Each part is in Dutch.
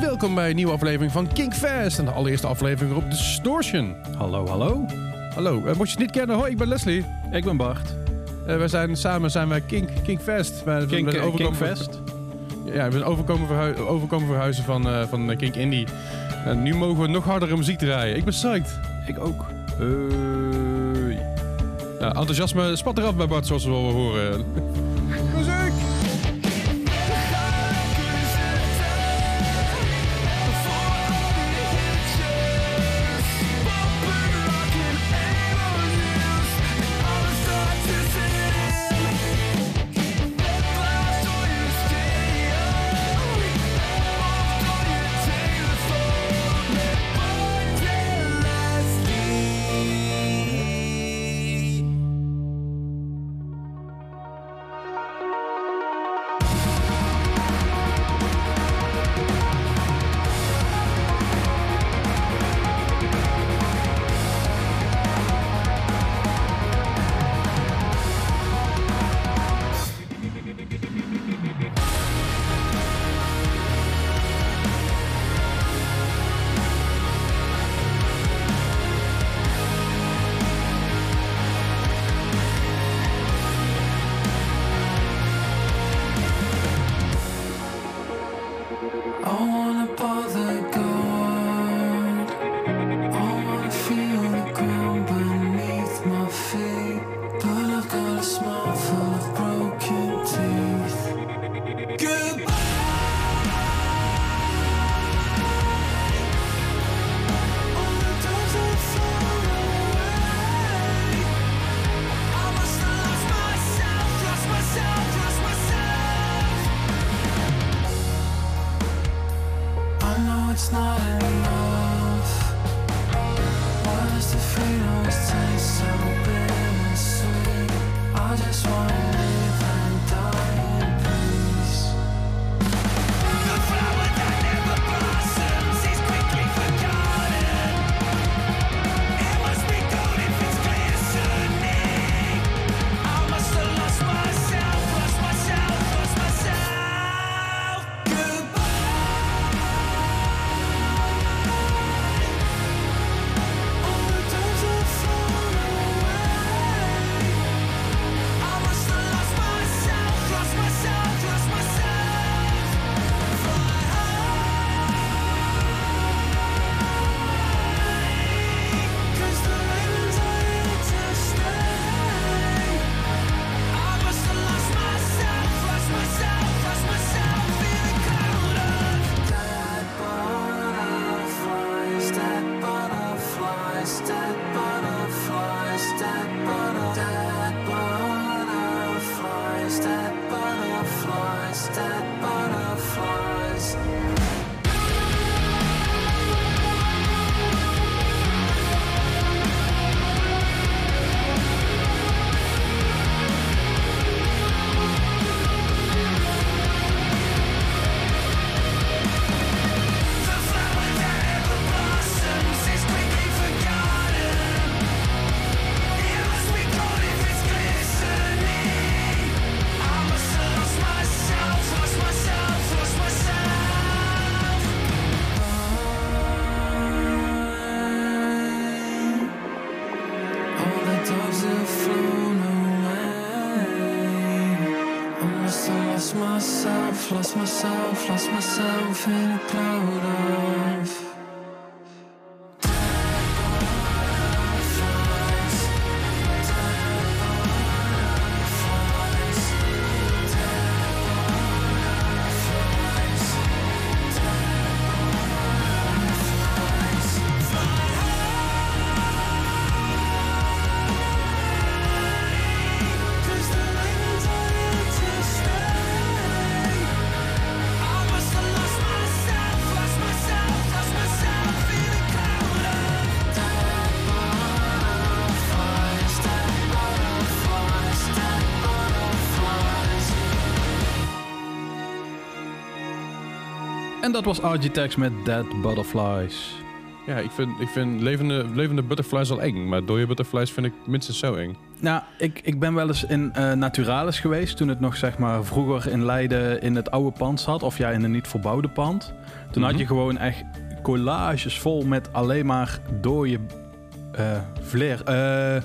Welkom bij een nieuwe aflevering van Kinkfest. En de allereerste aflevering op Distortion. Hallo, hallo. Hallo, uh, mocht je het niet kennen, hoi, ik ben Leslie. Ik ben Bart. Uh, wij zijn samen zijn wij Kink, Kinkfest. Wij Kink, zijn Kinkfest. Ja, we zijn overkomen, verhu overkomen verhuizen van, uh, van Kink Indie. En nu mogen we nog hardere muziek draaien. Ik ben psyched. Ik ook. Nou, enthousiasme spat eraf bij Bart, zoals we wel horen. En dat was Argitex met Dead Butterflies. Ja, ik vind, ik vind levende, levende butterflies al eng, maar dode butterflies vind ik minstens zo eng. Nou, ik, ik ben wel eens in eh, Naturalis geweest toen het nog zeg maar vroeger in Leiden in het oude pand zat. Of ja, in een niet verbouwde pand. Toen had Mhm. je gewoon echt collages vol met alleen maar dode eh vleer, eh,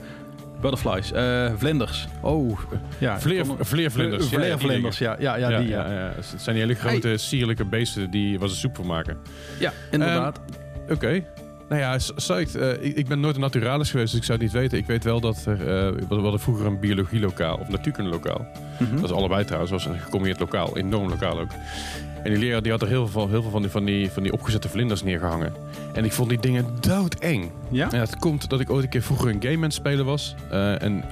butterflies, eh, vlinders. Oh, ja. Vleer, vleervlinders. Vleervlinders, ja, ja, ja, die, ja. ja, ja. Het zijn die hele grote, sierlijke beesten die waar ze soep van maken. Ja, inderdaad. Oké. Nou ja. Eh, ik, ik ben nooit een naturalis geweest, dus ik zou het niet weten. Ik weet wel dat er... eh we hadden vroeger een biologielokaal, of natuurkundelokaal. Mhm. Dat is allebei trouwens, was een gecombineerd lokaal. Enorm lokaal ook. En die leraar die had er heel veel, heel veel van, die, van, die, van die opgezette vlinders neergehangen. En ik vond die dingen doodeng. Ja? En het komt dat ik ooit een keer vroeger een game aan het spelen was. Eh, en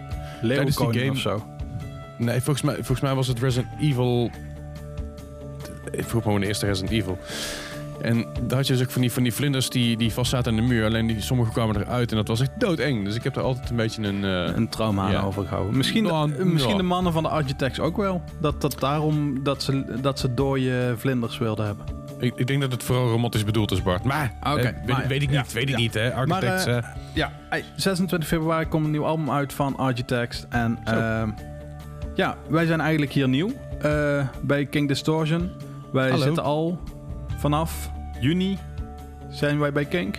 tijdens die game- of zo. nee, volgens mij, volgens mij was het Resident Evil... Ik vroeg me gewoon de eerste Resident Evil. En daar had je dus ook van die, van die vlinders die, die vast zaten aan de muur. Alleen die, sommige kwamen eruit en dat was echt doodeng. Dus ik heb er altijd een beetje een... eh, een trauma aan ja. overgehouden. Misschien, Nou, eh, misschien de mannen van de Architects ook wel. Dat, dat daarom dat ze, dat ze dooie vlinders wilden hebben. ik, ik denk dat het vooral romantisch bedoeld is, Bart. Maar, Oké, eh, weet, maar- weet ik ja. niet, weet ik Ja. niet, hè. Architects, Maar, Ja, hey, 26 februari komt een nieuw album uit van Architects. En ehm, ja, wij zijn eigenlijk hier nieuw eh, bij King Distortion. Wij Hallo. zitten al vanaf juni zijn wij bij King.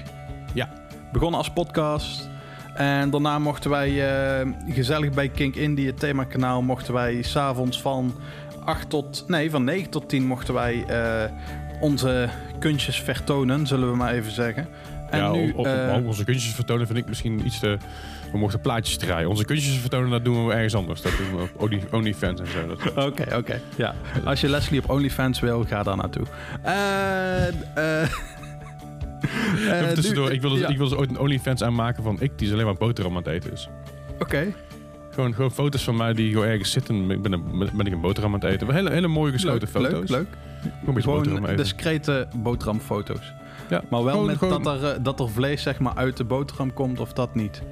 Ja. Begonnen als podcast. En daarna mochten wij eh, gezellig bij Kink Indie, het themakanaal, mochten wij s'avonds van 8 tot, nee, van 9 tot 10 mochten wij eh, onze kunstjes vertonen, zullen we maar even zeggen. En ja, nu, op, eh, op onze kunstjes vertonen vind ik misschien iets te... We mochten plaatjes draaien. Onze kunstjes vertonen, dat doen we ergens anders. Dat doen we op Only- OnlyFans en zo. Oké, oké. Ja. Als je Leslie op OnlyFans wil, ga daar naartoe. Eh, eh, Even tussendoor, nu- ik ja, ik wilde ooit een OnlyFans aanmaken van ik, die is alleen maar boterham aan het eten is. Oké, Gewoon, gewoon foto's van mij die gewoon ergens zitten. Ik ben, een, ben ik een boterham aan het eten. Hele, hele mooie gesloten leuk, foto's. leuk, leuk. Gewoon een boterham Gewoon eten. discrete boterhamfoto's. ja. Maar wel Gewoon- met gewoon- dat, er, eh, dat er vlees zeg maar, uit de boterham komt of dat niet.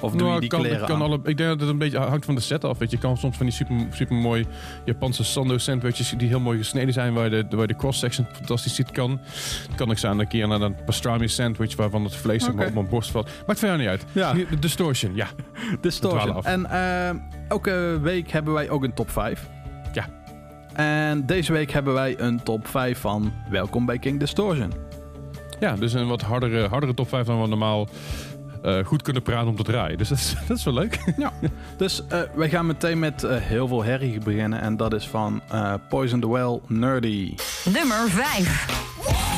Of doe Nou, je die kan, kleren kan aan? alle, ik denk dat het een beetje hangt van de set af. Weet je. je kan soms van die super, super mooi Japanse sando sandwiches die heel mooi gesneden zijn, waar je de, waar de cross-section fantastisch ziet kan. kan ik aan een keer naar een pastrami sandwich waarvan het vlees Oké. op mijn borst valt. Maakt verder niet uit. Ja. Distortion, ja. Distortion. En eh, elke week hebben wij ook een top 5. Ja. En deze week hebben wij een top 5 van Welkom bij King Distortion. Ja, dus een wat hardere, hardere top 5 dan we normaal eh, goed kunnen praten om te draaien. Dus dat is, dat is wel leuk. Dus eh, wij gaan meteen met eh, heel veel herrie beginnen. En dat is van eh, Poison the Well Nerdy. Nummer 5.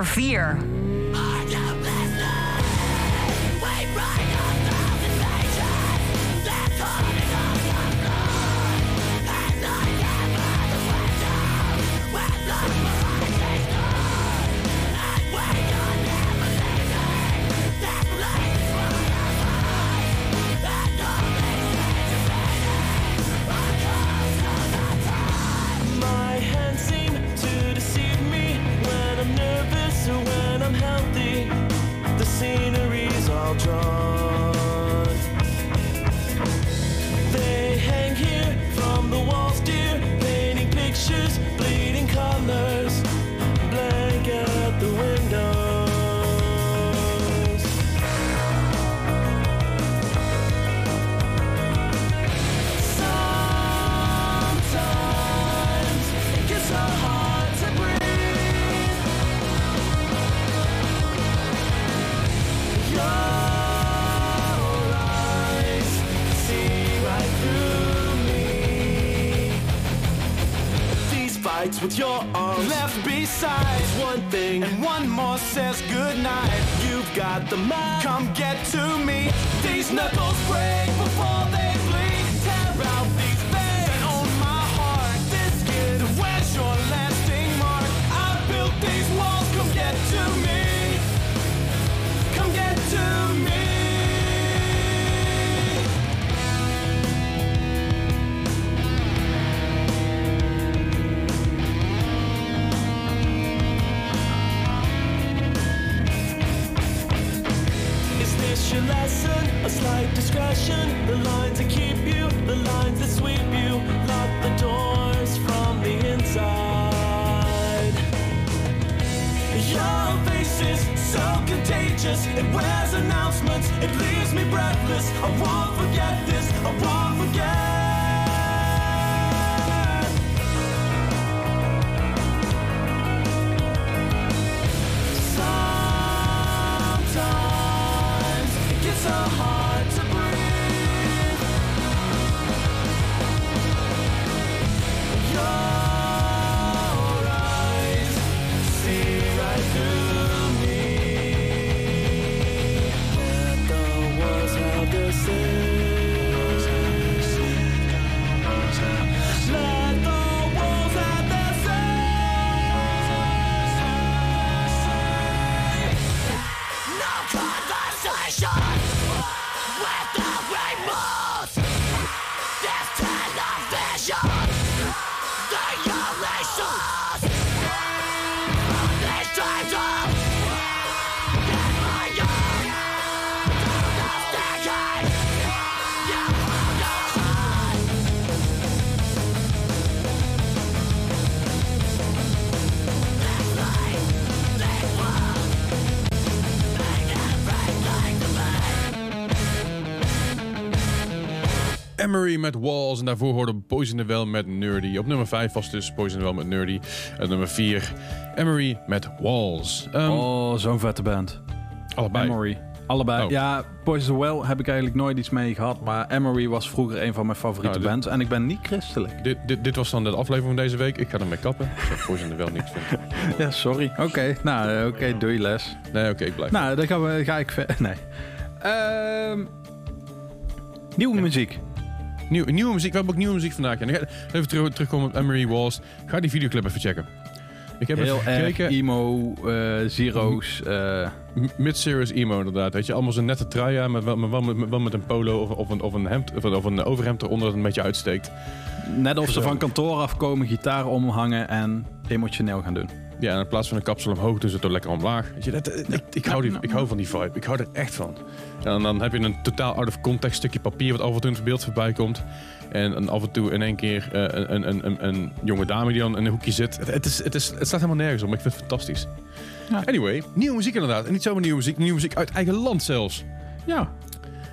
Nummer 4. With your arms left beside one thing, and one more says goodnight. You've got the mind, come get to me. These knuckles break Is this your lesson? A slight discretion. The lines that keep you, the lines that sweep you. Lock the doors from the inside. Your face is so contagious. It wears announcements. It leaves me breathless. I won't forget this. I won't forget. Me. Emery met Walls. En daarvoor hoorde Poison the Well met Nerdy. Op nummer 5 was dus Poison the Well met Nerdy. En nummer 4 Emery met Walls. Ehm, Oh, zo'n vette band. allebei. Emery. Allebei. Oh. Ja, Poison the Well heb ik eigenlijk nooit iets mee gehad. Maar Emery was vroeger een van mijn favoriete Nou, bands. En ik ben niet christelijk. Dit, dit, dit was dan de aflevering van deze week. Ik ga ermee kappen. Ik Poison the Well niet vind. Ja, sorry. Oké, nou, eh, oké, doe je les. Nee, oké, ik blijf. Nou, dan gaan we, ga ik verder. Nee. Ehm, nieuwe muziek. Nieuw, nieuwe muziek. We hebben ook nieuwe muziek vandaag. En ik ga even terug, terugkomen op Emery Walls. Ga die videoclip even checken. Ik heb Heel even gekeken. emo, eh, zero's. eh, Mid-series emo inderdaad. Weet je, allemaal zo'n nette trui aan, maar wel, maar wel, met, wel met een polo of, of, een, of, een hemd, of, een, of een overhemd eronder dat een beetje uitsteekt. net of ze van kantoor afkomen, gitaar omhangen en emotioneel gaan doen. Ja, en in plaats van een kapsel omhoog, doen ze het er lekker omlaag. Weet je, dat, dat- ik, ik, hou die, ik hou van die vibe. Ik hou er echt van. En dan heb je een totaal out of context stukje papier wat af en toe in het beeld voorbij komt. En, af en toe in één keer eh, een, een, een, een jonge dame die dan in een hoekje zit. Het, het, is, het, is, het staat helemaal nergens om. Ik vind het fantastisch. Ja. Anyway, nieuwe muziek inderdaad. En niet zomaar nieuwe muziek, nieuwe muziek uit eigen land zelfs. Ja, Eh, eh,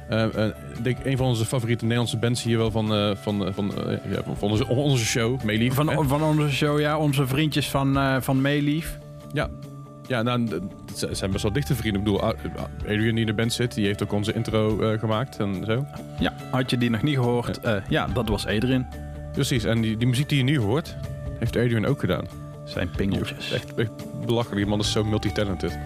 ik denk een van onze favoriete Nederlandse bands hier wel van, eh, van, eh, van, eh, ja, van onze, onze show, Meelief. hè? van, van onze show, ja. Onze vriendjes van, eh van Meelief. Ja, ja nou, het zijn best wel dichte vrienden. Ik bedoel, Adrian die in de band zit, die heeft ook onze intro eh, gemaakt en zo. Ja, had je die nog niet gehoord? Ja, ja dat was Edrin. Precies, en die, die muziek die je nu hoort, heeft Adrian ook gedaan. Zijn pingeltjes. Echt, echt belachelijk. Die man is zo multi-talented.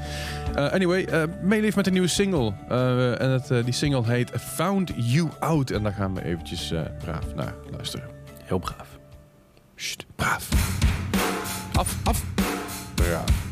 Eh, anyway, uh, meeleef met een nieuwe single. Eh, en het, die single heet Found You Out. En daar gaan we eventjes braaf naar luisteren. Heel braaf. Sst, braaf. Af, af. Braaf.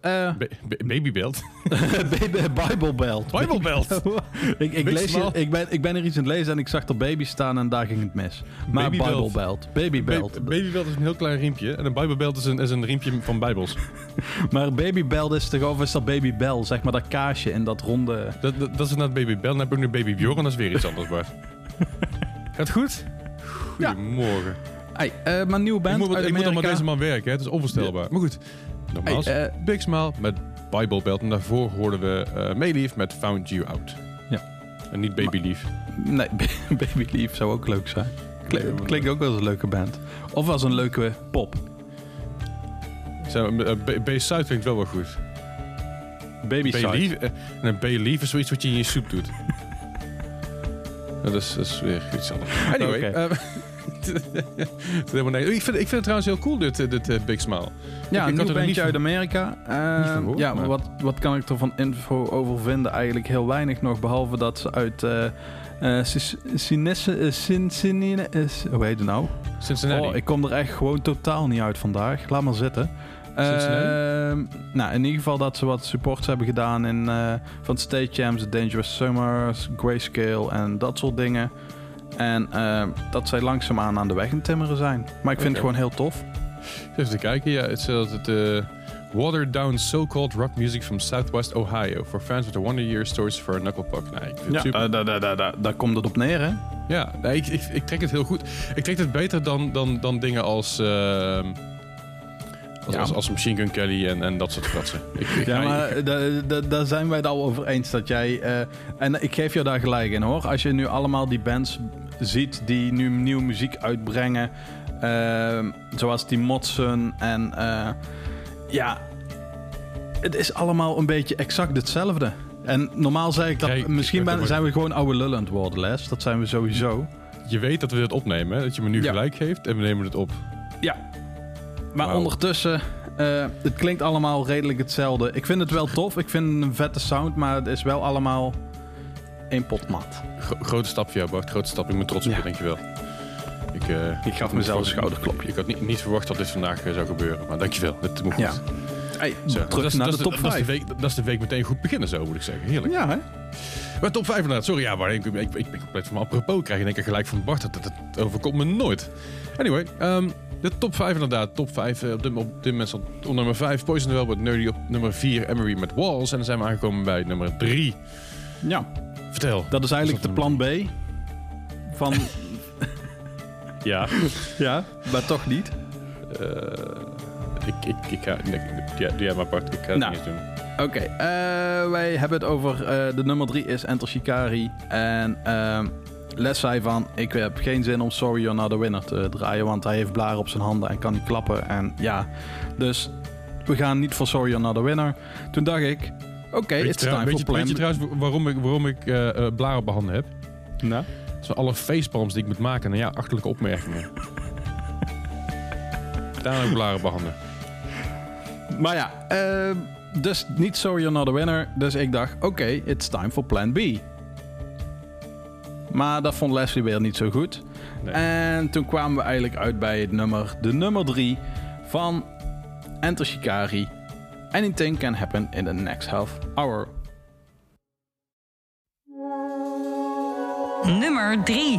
Eh Ba- ba- Babybelt. baby, Bible Belt. Bijbelbelt. ik, ik, Big lees ik, ben, ik ben er iets aan het lezen en ik zag er baby staan en daar ging het mis. Maar Baby Bible Belt. Belt. Baby Belt. Ba- Babybelt is een heel klein riempje. En een Bijbelbelt is een, is een riempje van bijbels. Maar Baby Belt is toch of is dat Baby Bell? Zeg maar dat kaasje in dat ronde... Dat, dat, dat is inderdaad Babybel. Dan heb ik nu Baby Bjorn. Dat is weer iets anders, Bart. Gaat goed? Ja. Hey, eh, maar nieuwe band ik moet, uit ik moet al met deze man werken. Hè? Het is onvoorstelbaar. Maar goed. Nogmaals. Hey, eh, Big Smile met Bijbelbelt. En daarvoor hoorden we uh, Mayleaf met Found You Out. Ja. En niet Baby Leaf. Nee, Baby Leaf zou ook leuk zijn. Klinkt, klinkt ook wel als een leuke band. Of als een leuke pop. Zo, uh, B- B-Side klinkt wel wel goed. Baby en een B-Leaf is zoiets wat je in je soep doet. dat, is, dat is weer iets anders. Anyway. ik, vind, ik vind het trouwens heel cool, dit, eh, dit eh, Big Smile. Ja, Ik- een nieuw niet uit Amerika. van Eh, gehoord, ja, maar- wat, wat kan ik er van info over vinden? Eigenlijk heel weinig nog, behalve dat ze uit Sinesse- eh, Cincinnati... Hoe heet het nou? Cincinnati. Oh, ik kom er echt gewoon totaal niet uit vandaag. Laat maar zitten. Ehm, nou, in ieder geval dat ze wat supports hebben gedaan in, eh, van State Champs, The Dangerous Summers, Grayscale en dat soort dingen. En ehm, dat zij langzaamaan aan de weg in timmeren zijn. Maar ik vind het gewoon heel tof. Even te kijken. Ja, het is het uh, watered down so-called rock music from Southwest Ohio. For fans with a wonder year stories for a knucklepuck. Nee, ik vind het super. daar, daar, daar, daar, daar komt het op neer, hè? Ja, nee, ik, ik, ik trek het heel goed. Ik trek het beter dan, dan, dan dingen als, ehm, als, Ja. als, als Machine Gun Kelly en, en dat soort fratsen. Ja, maar eh, da- da- daar zijn wij het al over eens dat jij... eh, en ik geef je daar gelijk in hoor. Als je nu allemaal die bands ziet die nu nieuwe muziek uitbrengen... ehm, zoals die Motsen en... eh, ja, het is allemaal een beetje exact hetzelfde. En normaal zeg ik dat... Kijk, misschien ben- zijn we gewoon oude lullen aan het worden, Les. Dat zijn we sowieso. je weet dat we dit opnemen, hè? dat je me nu Ja. gelijk geeft en we nemen het op. Ja. Maar ondertussen... eh, het klinkt allemaal redelijk hetzelfde. Ik vind het wel tof. Ik vind het een vette sound. Maar het is wel allemaal één pot mat. Gro- grote stap voor jou, Bart. Grote stap. Ik ben trots op Ja. je, dankjewel. Ik, eh, Ik gaf mezelf een schouderklopje. Ik had niet, niet verwacht dat dit vandaag eh, zou gebeuren, maar dankjewel. Het moet goed. Ja. Hey, Zo, terug dat is- naar dat de top dat is 5. de week, dat is de week meteen goed beginnen, zo moet ik zeggen. Heerlijk. Ja, hè? Maar top 5 inderdaad. Sorry, ja, maar ik, ik, ik ben compleet van me apropos. Ik krijg in één keer gelijk van Bart. Dat, dat, dat overkomt me nooit. Anyway, ehm, de top 5 inderdaad. Top 5. eh, op, dit, op dit moment op nummer 5 Poison Well met Nerdy. Op nummer 4 Emery met Walls. En dan zijn we aangekomen bij nummer 3. Ja, Vertel. dat is eigenlijk de plan B. Van, Ja. ja, maar toch niet. Eh, ik, ik, ik ga... Nee, ja, doe jij maar Bart. Ik ga het Nou. niet doen. Oké, eh, wij hebben het over eh, de nummer 3 is Enter Shikari. En ehm, Les zei van, ik heb geen zin om Sorry You're Not a Winner te draaien, want hij heeft blaren op zijn handen en kan niet klappen. En ja, dus we gaan niet voor Sorry You're Not a Winner. Toen dacht ik, oké, it's time for je, weet je plan. trouwens waarom ik, waarom ik eh, eh, blaren op mijn handen heb? Nou? Dat zijn alle facepalms die ik moet maken. En ja, achterlijke opmerkingen. Daarom heb ik blaren op mijn handen. Maar ja, eh, dus niet Sorry You're Not a Winner. Dus ik dacht, oké, it's time for plan B. Maar dat vond Leslie weer niet zo goed. Nee. En toen kwamen we eigenlijk uit bij het nummer, de nummer 3 van Enter Shikari. Anything can happen in the next half hour. Nummer 3.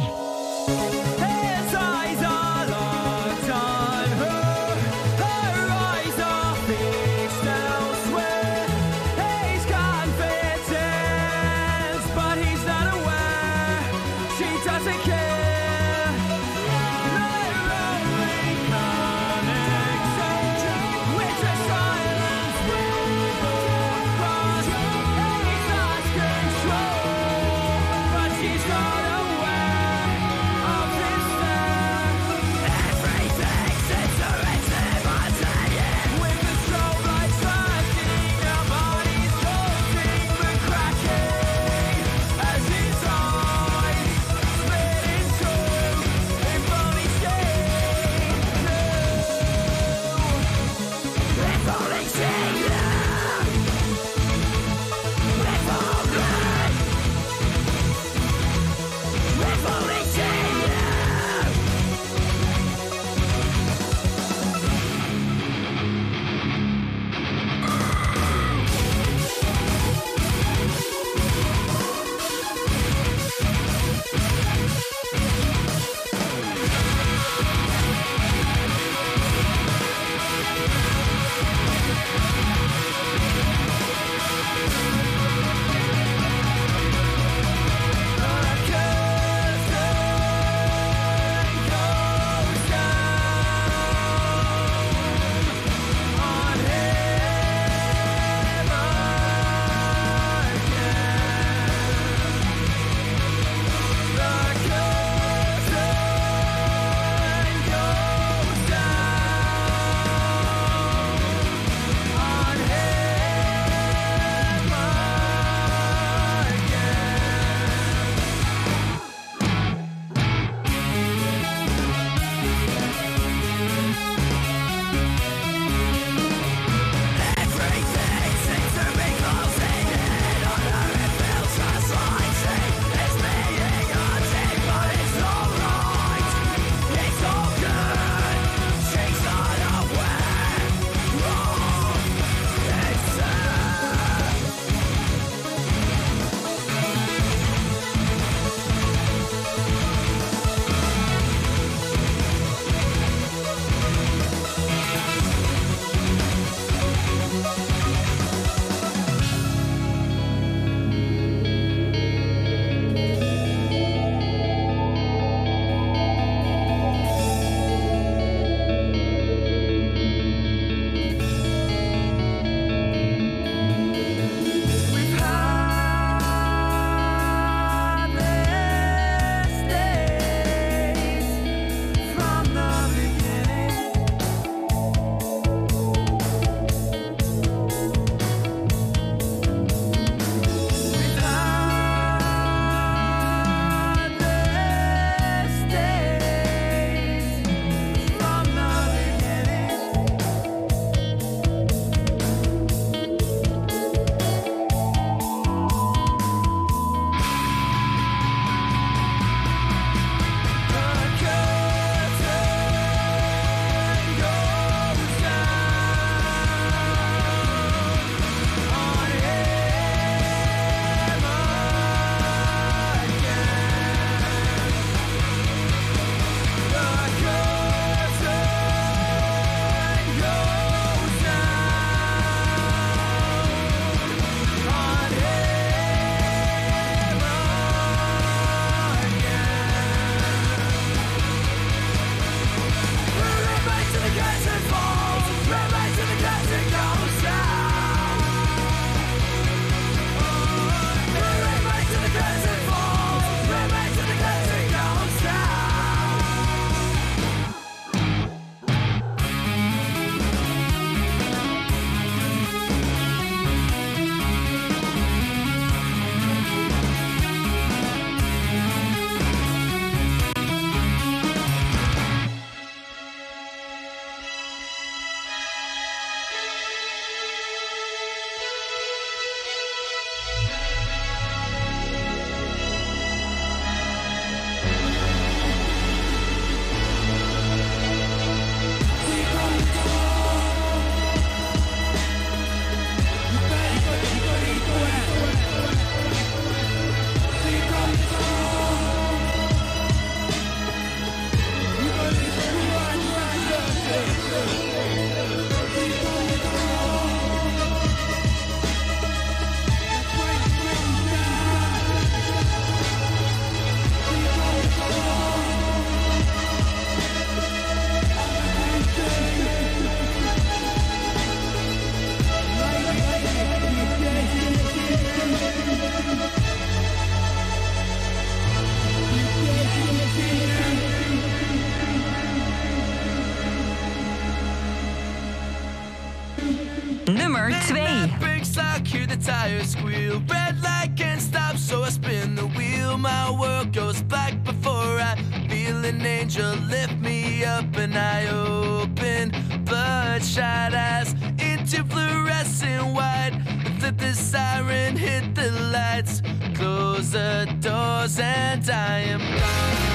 Flip the tire squeal. Red light can't stop, so I spin the wheel. My world goes back before I feel an angel lift me up and I open bloodshot eyes into fluorescent white. The flippin' siren, hit the lights, close the doors, and I am gone.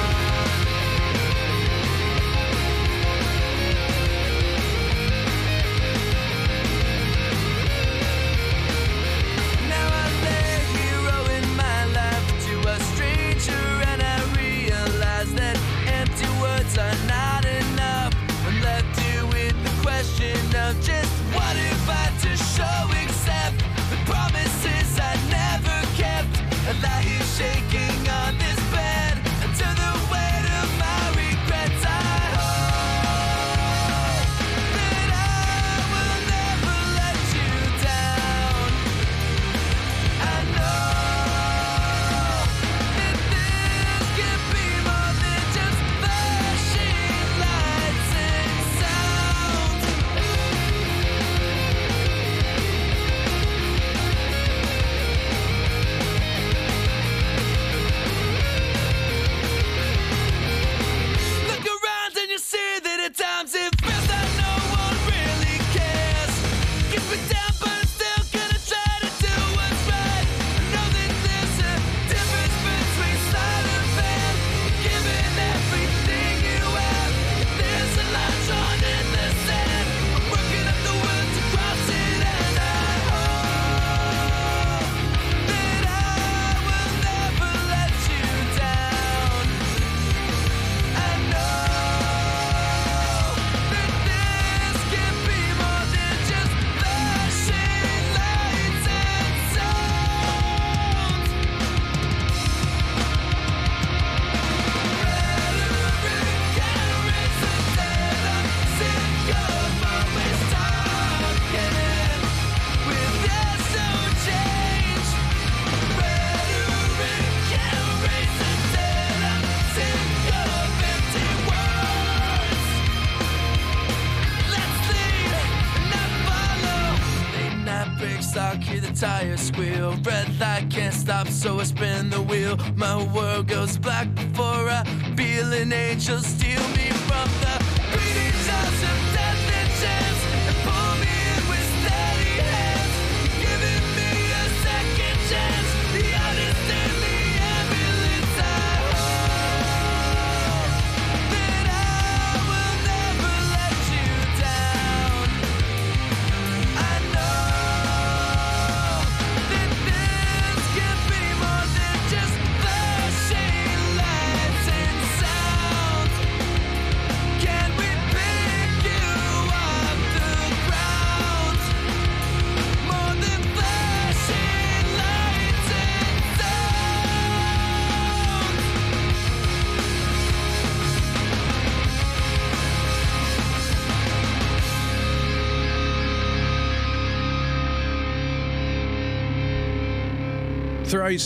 Can't stop, so I spin the wheel. My world goes black before I feel an angel steal me from the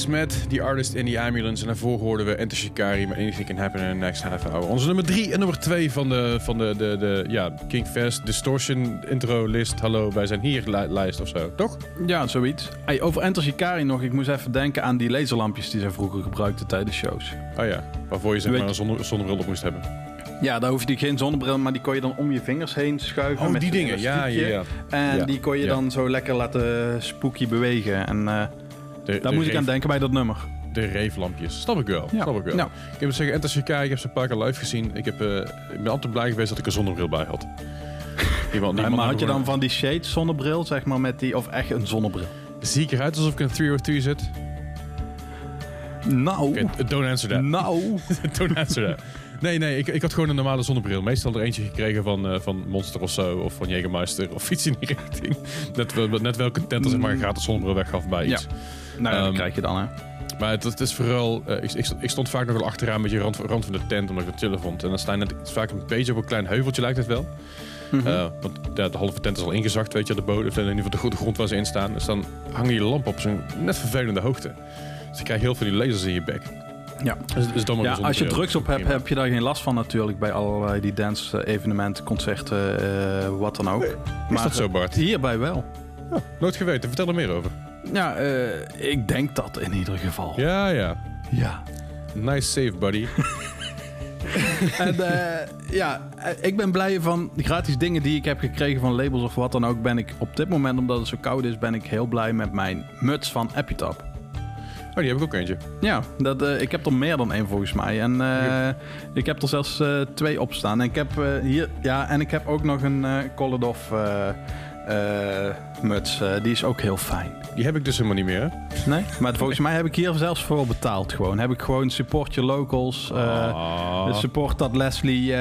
Met The Artist in the Ambulance. En daarvoor hoorden we Enter Shikari met Anything Can Happen in the Next Half Hour. Onze nummer 3 en nummer 2 van de, van de, de, de ja, Kingfest Distortion intro list. Hallo, wij zijn hier li- lijst of zo, toch? Ja, zoiets. Hey, over Enter Shikari nog. Ik moest even denken aan die laserlampjes die zij vroeger gebruikten tijdens shows. Oh ja, waarvoor je zeg maar een zonne- zonnebril op moest hebben. Ja, daar hoefde je geen zonnebril, maar die kon je dan om je vingers heen schuiven. Oh, met die dingen. Ja, ja. En Ja, die kon je ja. dan zo lekker laten spooky bewegen. En eh, daar de moest ik aan denken bij dat nummer. De reeflampjes. Snap ik wel. Ja. Snap ik wel. Nou. Ik moet zeggen, Shikari, ik heb ze een paar keer live gezien. Ik, heb, eh, ik ben altijd blij geweest dat ik een zonnebril bij had. Iemand, Nee, maar had je dan van die shades zonnebril, zeg maar, met die, of echt een zonnebril? Zie ik eruit alsof ik een 303 zit? Nou, Oké, don't answer that. nou. Don't answer that. Nee, nee, ik, ik had gewoon een normale zonnebril. Meestal er eentje gekregen van, eh, van Monster of zo, of van Jägermeister, of iets in die richting. Net, wel- net welke tent er zeg maar een gratis zonnebril weggaf bij Ja. iets. Nou, ja, dat Ehm, krijg je dan, hè. Maar het, het is vooral... eh, ik, ik, ik stond vaak nog wel achteraan met je rand, rand van de tent, omdat ik het chillen vond. En dan sta je net vaak een beetje op een klein heuveltje, lijkt het wel. Mhm. Eh, want ja, de halve tent is al ingezakt, weet je, de bodem, of in ieder geval de, gro- de grond waar ze in staan. Dus dan hangen je lamp op zo'n net vervelende hoogte. Dus je krijgt heel veel die lasers in je bek. Ja. Dus, dus dan maar Ja, als je drugs op hebt, heb je daar geen last van natuurlijk bij allerlei die dance-evenementen, concerten, eh, wat dan ook. Is dat zo, Bart? Hierbij wel. Nooit geweten, vertel er meer over. Ja, eh, ik denk dat in ieder geval. Ja, ja. Ja. Nice save, buddy. en eh, ja, eh, ik ben blij van de gratis dingen die ik heb gekregen van labels of wat dan ook. Ben ik op dit moment, omdat het zo koud is, ben ik heel blij met mijn muts van Epitap. Oh, die heb ik ook eentje. Ja, dat, eh, ik heb er meer dan één volgens mij. En eh, ik heb er zelfs eh, twee op staan. En ik heb hier, ja, en ik heb ook nog een eh, eh, muts. Die is ook heel fijn. Die heb ik dus helemaal niet meer. Nee, maar volgens mij heb ik hier zelfs voor betaald gewoon. Heb ik gewoon support your locals. Ah. Support dat Leslie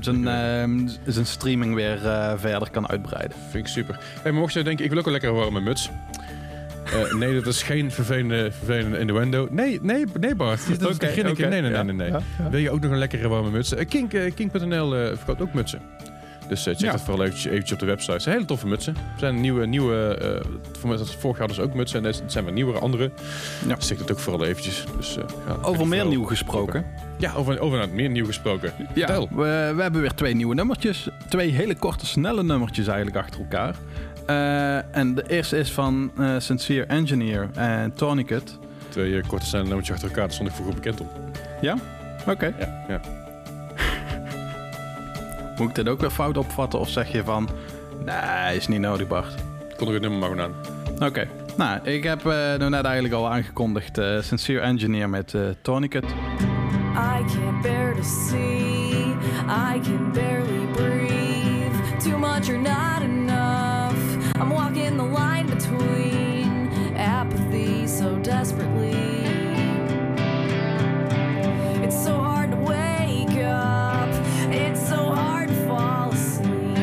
zijn, zijn streaming weer verder kan uitbreiden. Vind ik super. Hey, mocht je denken, ik wil ook een lekkere warme muts. Eh, nee, dat is geen vervelende, vervelende innuendo. Nee, nee, nee Bart. Dat is Oké, begin ik Nee, nee, nee, nee. nee. ja, ja. Wil je ook nog een lekkere warme muts? Eh, Kink, eh, Kink.nl verkoopt ook mutsen. Dus check Ja. dat vooral eventjes, eventjes op de website. Het zijn hele toffe mutsen. Er zijn nieuwe, nieuwe voor mij dat vorig jaar dus ook mutsen. En dit zijn weer nieuwere, andere. Ja. Dus check dat ook vooral eventjes. Dus, ja, Over meer nieuw gesproken. Ja, over, over meer nieuw gesproken. Ja, we hebben weer twee nieuwe nummertjes. Twee hele korte, snelle nummertjes eigenlijk achter elkaar. Eh, en de eerste is van eh, Sincere Engineer en Tourniquet. Twee eh, korte snelle nummertjes achter elkaar. Daar stond ik vroeger bekend op. Ja? Oké. Ja, ja. Moet ik dit ook weer fout opvatten of zeg je van... Nee, is niet nodig Bart. Kon er het nummer maar gewoon aan. Oké. Nou, ik heb eh nou net eigenlijk al aangekondigd eh, Sincere Engineer met eh Tourniquet. I can't bear to see. I can barely between apathy so desperately. It's so hard to wake up. It's so hard to fall asleep.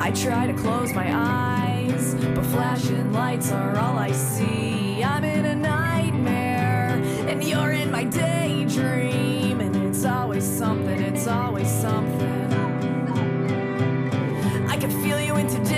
I try to close my eyes, but flashing lights are all I see. I'm in a nightmare, and you're in my daydream. And it's always something, it's always something. Can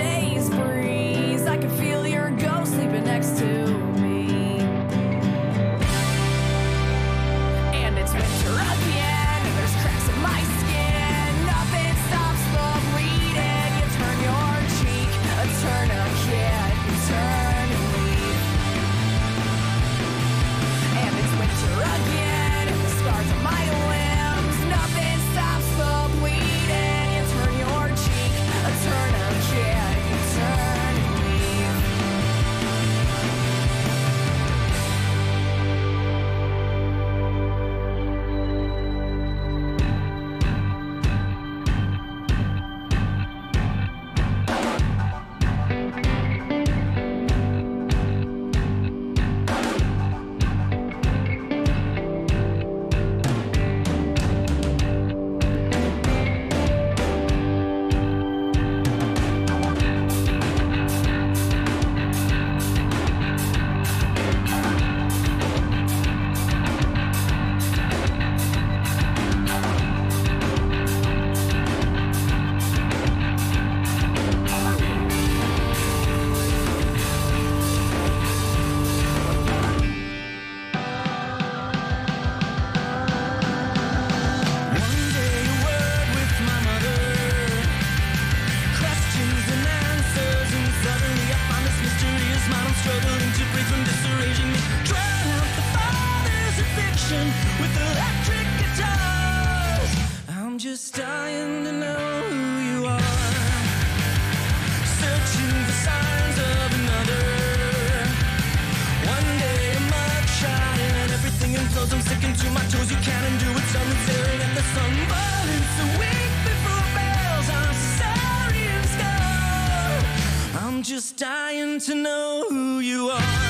dying to know who you are.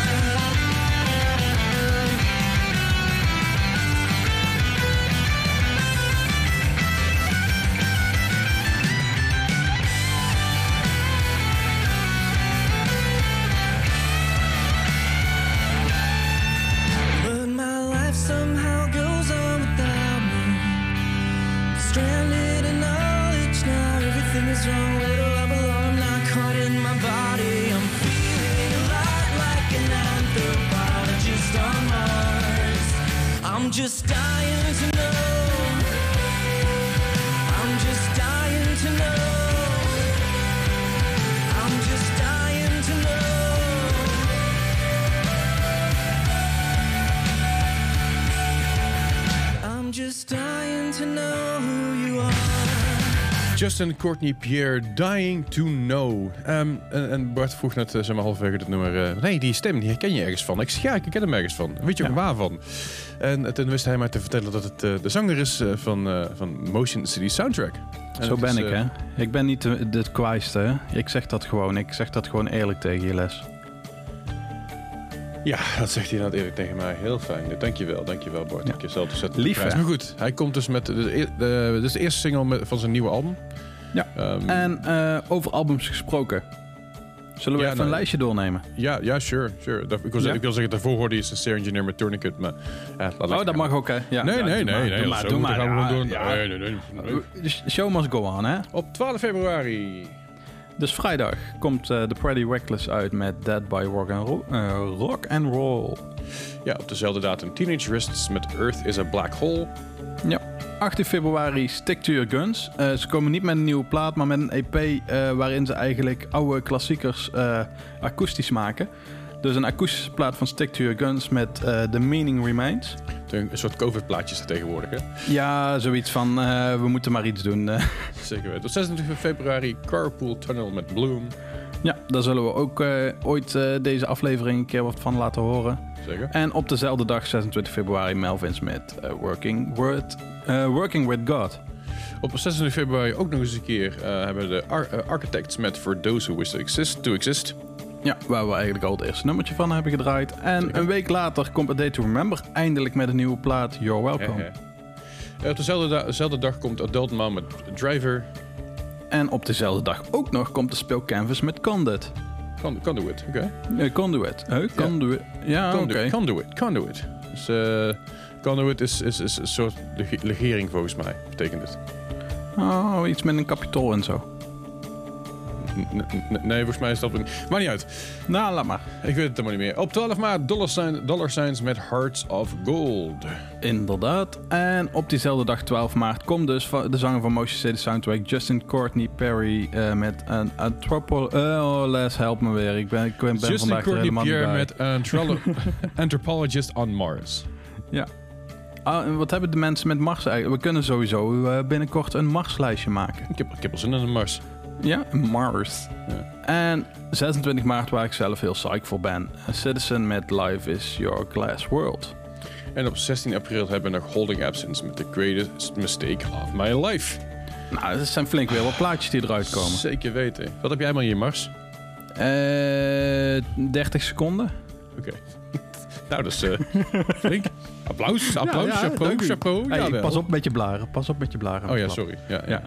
Justin Courtney Pierre, Dying to Know. Ehm, en, en Bart vroeg net, eh, zeg maar halverwege het nummer... eh, nee, die stem, die herken je ergens van. Ik zeg, ja, ik ken hem ergens van. Weet je ook Ja. waarvan? En toen wist hij mij te vertellen dat het eh, de zanger is van, van Motion City Soundtrack. En Zo het ben is, ik, hè. Ik ben niet de, de kwaaiste, hè. Ik zeg dat gewoon. Ik zeg dat gewoon eerlijk tegen je les. Ja, dat zegt hij inderdaad eerlijk tegen mij. Heel fijn. Dankjewel, dankjewel Bart. Ja. Ik jezelf te zetten. Lief, hè? Maar goed, hij komt dus met... De, de, eerste single van zijn nieuwe album. Ja. Ehm, En eh, over albums gesproken. Zullen we Ja, even nou, een lijstje doornemen? ja, ja, sure. sure. Dat, ik, wil, Ja? zeggen- ik wil zeggen, daarvoor hoorde je Sincere Engineer met Tourniquet, maar... Laat Oh, dat gaan. mag ook, hè? Ja, Nee, nee, nee. nee, Doe maar, doe maar. gaan we doen. Nee, nee, nee, nee. De show must go on, hè? Op 12 februari. Dus vrijdag komt eh The Pretty Reckless uit met Dead by Rock and Roll. eh, rock and Roll. Ja, op dezelfde datum Teenage Wrists met Earth is a Black Hole. Ja. 18 februari Stick to Your Guns. Eh, ze komen niet met een nieuwe plaat, maar met een EP eh, waarin ze eigenlijk oude klassiekers eh, akoestisch maken. Dus een akoestische plaat van Stick to Your Guns met The Meaning Remains. Een soort COVID-plaatjes er tegenwoordig, hè? Ja, zoiets van we moeten maar iets doen. Zeker weten. Op 26 februari Carpool Tunnel met Bloom. ja, daar zullen we ook ooit deze aflevering een keer wat van laten horen. Zeker. En op dezelfde dag, 26 februari, Melvin Smith, eh, Working, with, eh, Working with God. Op 26 februari ook nog eens een keer eh, hebben we de Ar- Architects met For Those Who Wish to Exist. To exist. Ja, waar we eigenlijk al het eerste nummertje van hebben gedraaid. En Zeker. een week later komt A Day to Remember eindelijk met een nieuwe plaat, You're Welcome. Op dezelfde, da- dezelfde dag komt Adult Mom met Driver. En op dezelfde dag ook nog komt de speel Canvas met Conduit. Con- Conduit, oké. Eh, conduit. Eh, conduit. Ja, oké. Conduit, Conduit, Conduit. Dus eh, Conduit is, is, is een soort lege- legering volgens mij, betekent het. Oh, iets met een kapitool en zo. Nee, volgens mij is dat... Maar niet uit. Nou, laat maar. Ik weet het helemaal niet meer. Op 12 maart Dollar, sign, dollar Signs met Hearts of Gold. Inderdaad. En op diezelfde dag, 12 maart, komt dus de zanger van Motion City Soundtrack, Justin Courtney Perry, eh, met een anthropo... oh, Les, help me weer. Ik ben, ik ben Justin vandaag Courtney helemaal niet Pierre met Antrolo- Anthropologist on Mars. Ja. Ah, wat hebben de mensen met Mars eigenlijk? We kunnen sowieso eh, binnenkort een Marslijstje maken. Ik heb, ik heb al zin in een Mars. Ja, Mars. Ja. En 26 maart, waar ik zelf heel psyched voor ben. A Citizen met Life is Your Glass World. En op 16 april hebben we nog Holding Absence met The Greatest Mistake of My Life. Nou, dat zijn flink weer wat plaatjes die eruit komen. Zeker weten. Wat heb jij maar in je Mars? Eh 30 seconden. Oké. nou, dat is eh, flink. Applaus, applaus, Ja, ja, chapeau, dank u. chapeau. Hey, pas op met je blaren. Pas op met je blaren. Oh ja, sorry. Ja, ja.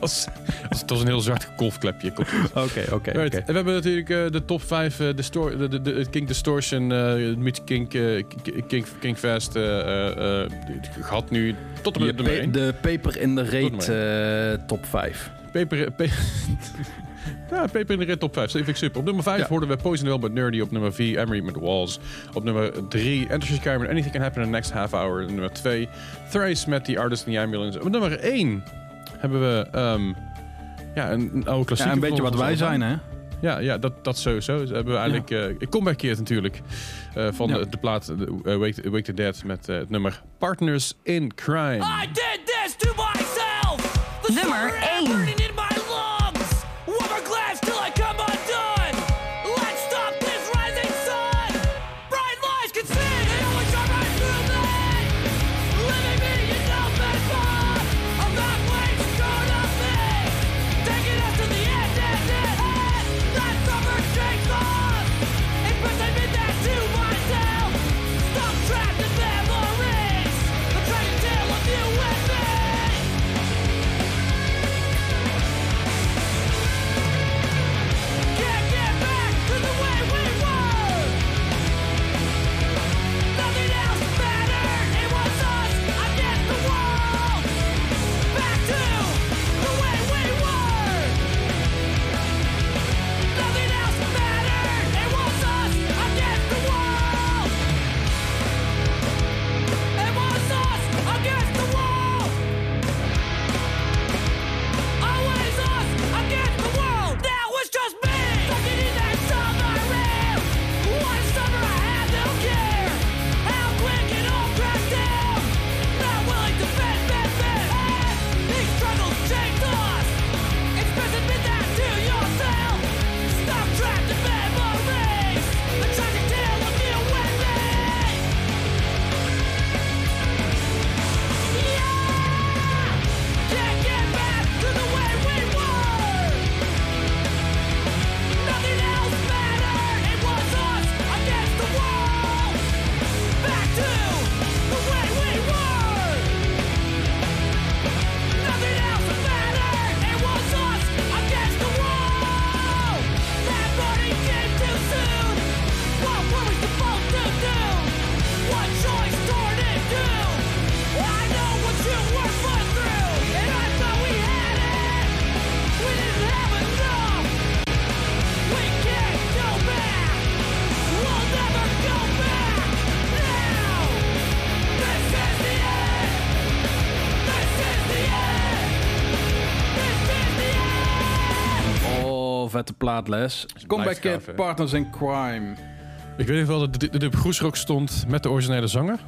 was, het was een heel zwart golfklepje. Oké, oké, Right. En we hebben natuurlijk eh, de top 5, de, distor- de, de, de, het King Distortion, eh Meet King, eh, K- King, King Fest eh, eh, eh, gehad nu tot en met 1. de peper in de Tot reet eh, top 5. Peper, pe ja, Peper in de Red top 5. Stevig Super. Op nummer 5 hoorden we Poison Well met Nerdy. Op nummer 4 Emery met Walls. Op nummer 3 Enter Carmen. Anything Can Happen in the Next Half Hour. Nummer 2 Thrice met The Artist in the Ambulance. Op nummer 1 hebben we um, ja, een, oude klassieker. Ja, een beetje wat wij zijn, hè? Ja, ja dat, dat sowieso. Dus hebben we eigenlijk ja. Eh, uh, comebackkeerd natuurlijk. Uh, van de, de, plaat uh, Wake, Wake, the Dead met het nummer Partners in Crime. I did this to myself! The nummer 1. Vette plaat, Les. Comeback Kid, hè? Partners in Crime. Ik weet wel dat de, de groesrock stond met de originele zanger.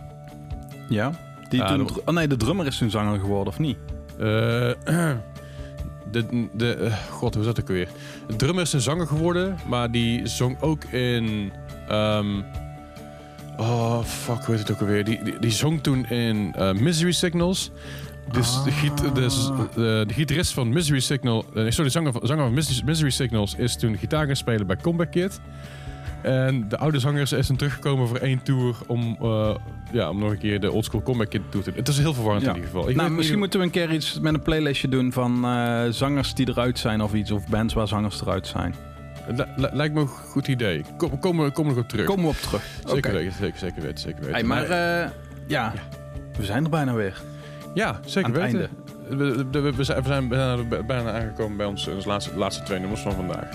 Ja. Die Ah, toen, oh nee, de drummer is toen zanger geworden, of niet? Eh, de, de, eh, god, hoe dat ook weer? De drummer is een zanger geworden, maar die zong ook in... ehm, oh, fuck, hoe heet het ook alweer? Die, die, die zong toen in eh, Misery Signals. Dus de, giet, dus, Ah. de, de gitarist van Misery Signal... eh, sorry, zanger van, zanger van Mis- Misery Signals is toen gitaar gaan spelen bij Comeback Kid. En de oude zanger is toen teruggekomen voor één tour om, eh, ja, om nog een keer de oldschool Comeback Kid toe te doen. Het is heel verwarrend Ja. in ieder geval. Ik nou, misschien moeten we een keer iets met een playlistje doen van eh, zangers die eruit zijn of iets. Of bands waar zangers eruit zijn. Li- li- lijkt me een goed idee. Kom, kom er nog op terug. Komen we op terug. zeker, weten, zeker, zeker weten, zeker weten. Hey, maar eh, ja, we zijn er bijna weer. Ja, zeker weten. einde. We, we, we zijn, we zijn bijna, bijna aangekomen bij ons, onze laatste, laatste twee nummers van vandaag.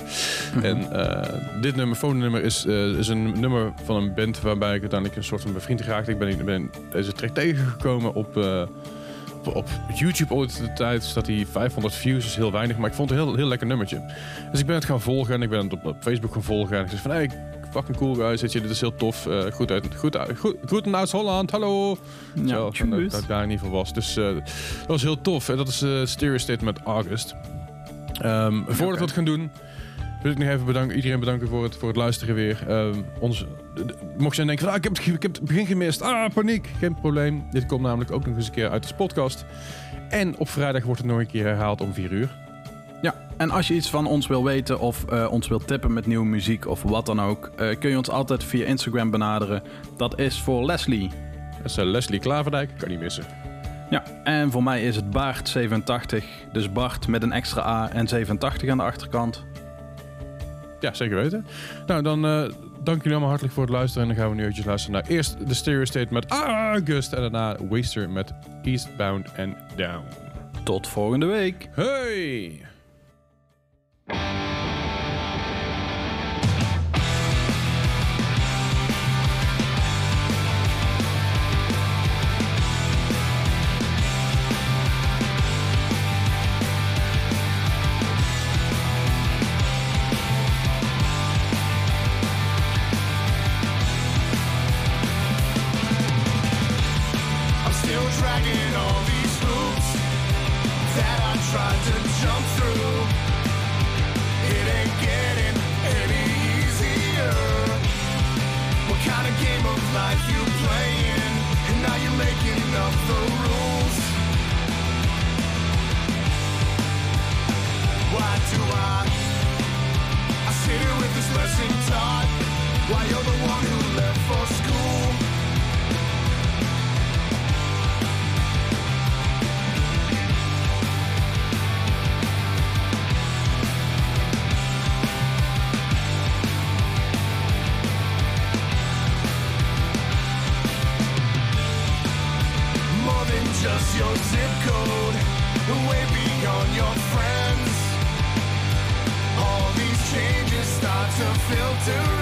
Mhm. En eh, dit nummer, phone-nummer, is, eh, is een nummer van een band waarbij ik uiteindelijk een soort van bevriend raakte. Ik ben, ben deze track tegengekomen op, eh, op, op YouTube ooit de tijd. Staat hij 500 views, is heel weinig. Maar ik vond het een heel, heel lekker nummertje. Dus ik ben het gaan volgen en ik ben het op, op Facebook gaan volgen. En ik zei van, hey, fucking cool guys, weet je, dit is heel tof. Eh, goed uit, goed, uit- goed, goed uit Holland, hallo. Ja, Zo, van dat, tjus. dat ik daar in ieder geval was. Dus eh, dat was heel tof. En dat is eh Stereo State met August. Ehm, voordat we het gaan doen, wil ik nog even bedanken, iedereen bedanken voor het, voor het luisteren weer. Ehm, ons, mocht je denken van, ah, ik, heb het, ik heb het begin gemist. Ah, paniek. Geen probleem. Dit komt namelijk ook nog eens een keer uit de podcast. En op vrijdag wordt het nog een keer herhaald om 4 uur. En als je iets van ons wil weten of eh, ons wilt tippen met nieuwe muziek of wat dan ook, eh, kun je ons altijd via Instagram benaderen. Dat is voor Leslie. Dat is eh, Leslie Klaverdijk. Kan niet missen. Ja, en voor mij is het Baart87. Dus Bart met een extra A en 87 aan de achterkant. Ja, zeker weten. Nou, dan dank jullie allemaal hartelijk voor het luisteren. En dan gaan we nu eventjes luisteren naar eerst de Stereo State met August. En daarna Waster met Eastbound and Down. Tot volgende week. Hey! To filter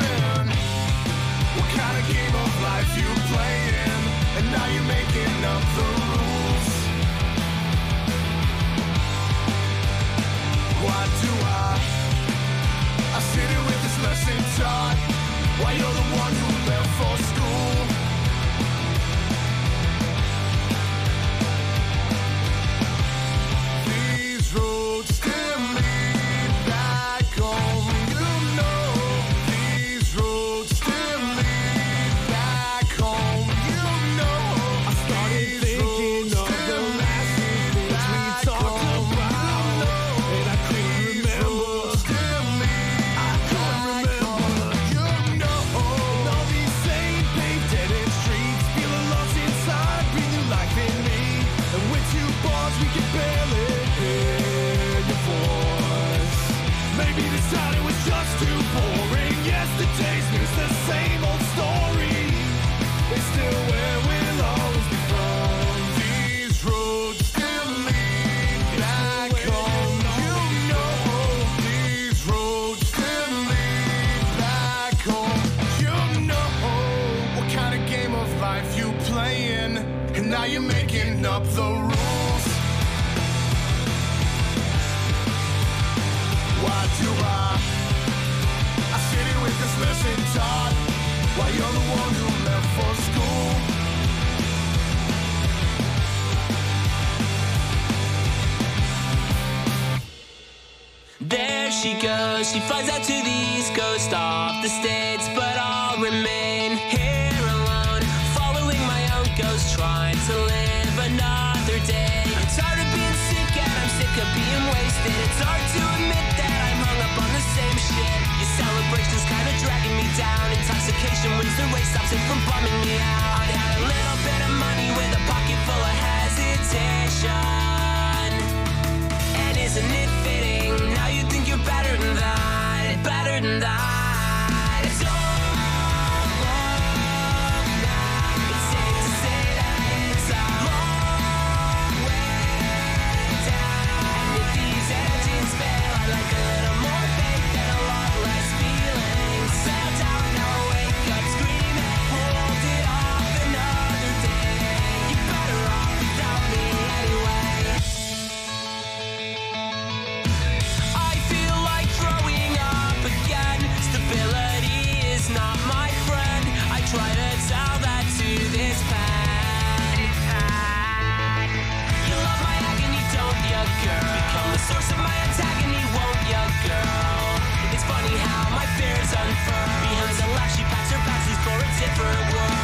she goes. She flies out to the East Coast off the States, but I'll remain here alone, following my own ghost, trying to live another day. I'm tired of being sick and I'm sick of being wasted. It's hard to admit that I'm hung up on the same shit. Your celebration's kinda dragging me down. Intoxication wins the race, stops it from bumming me out. I had a little bit of money with a pocket full of hesitation. And isn't it certain that different world.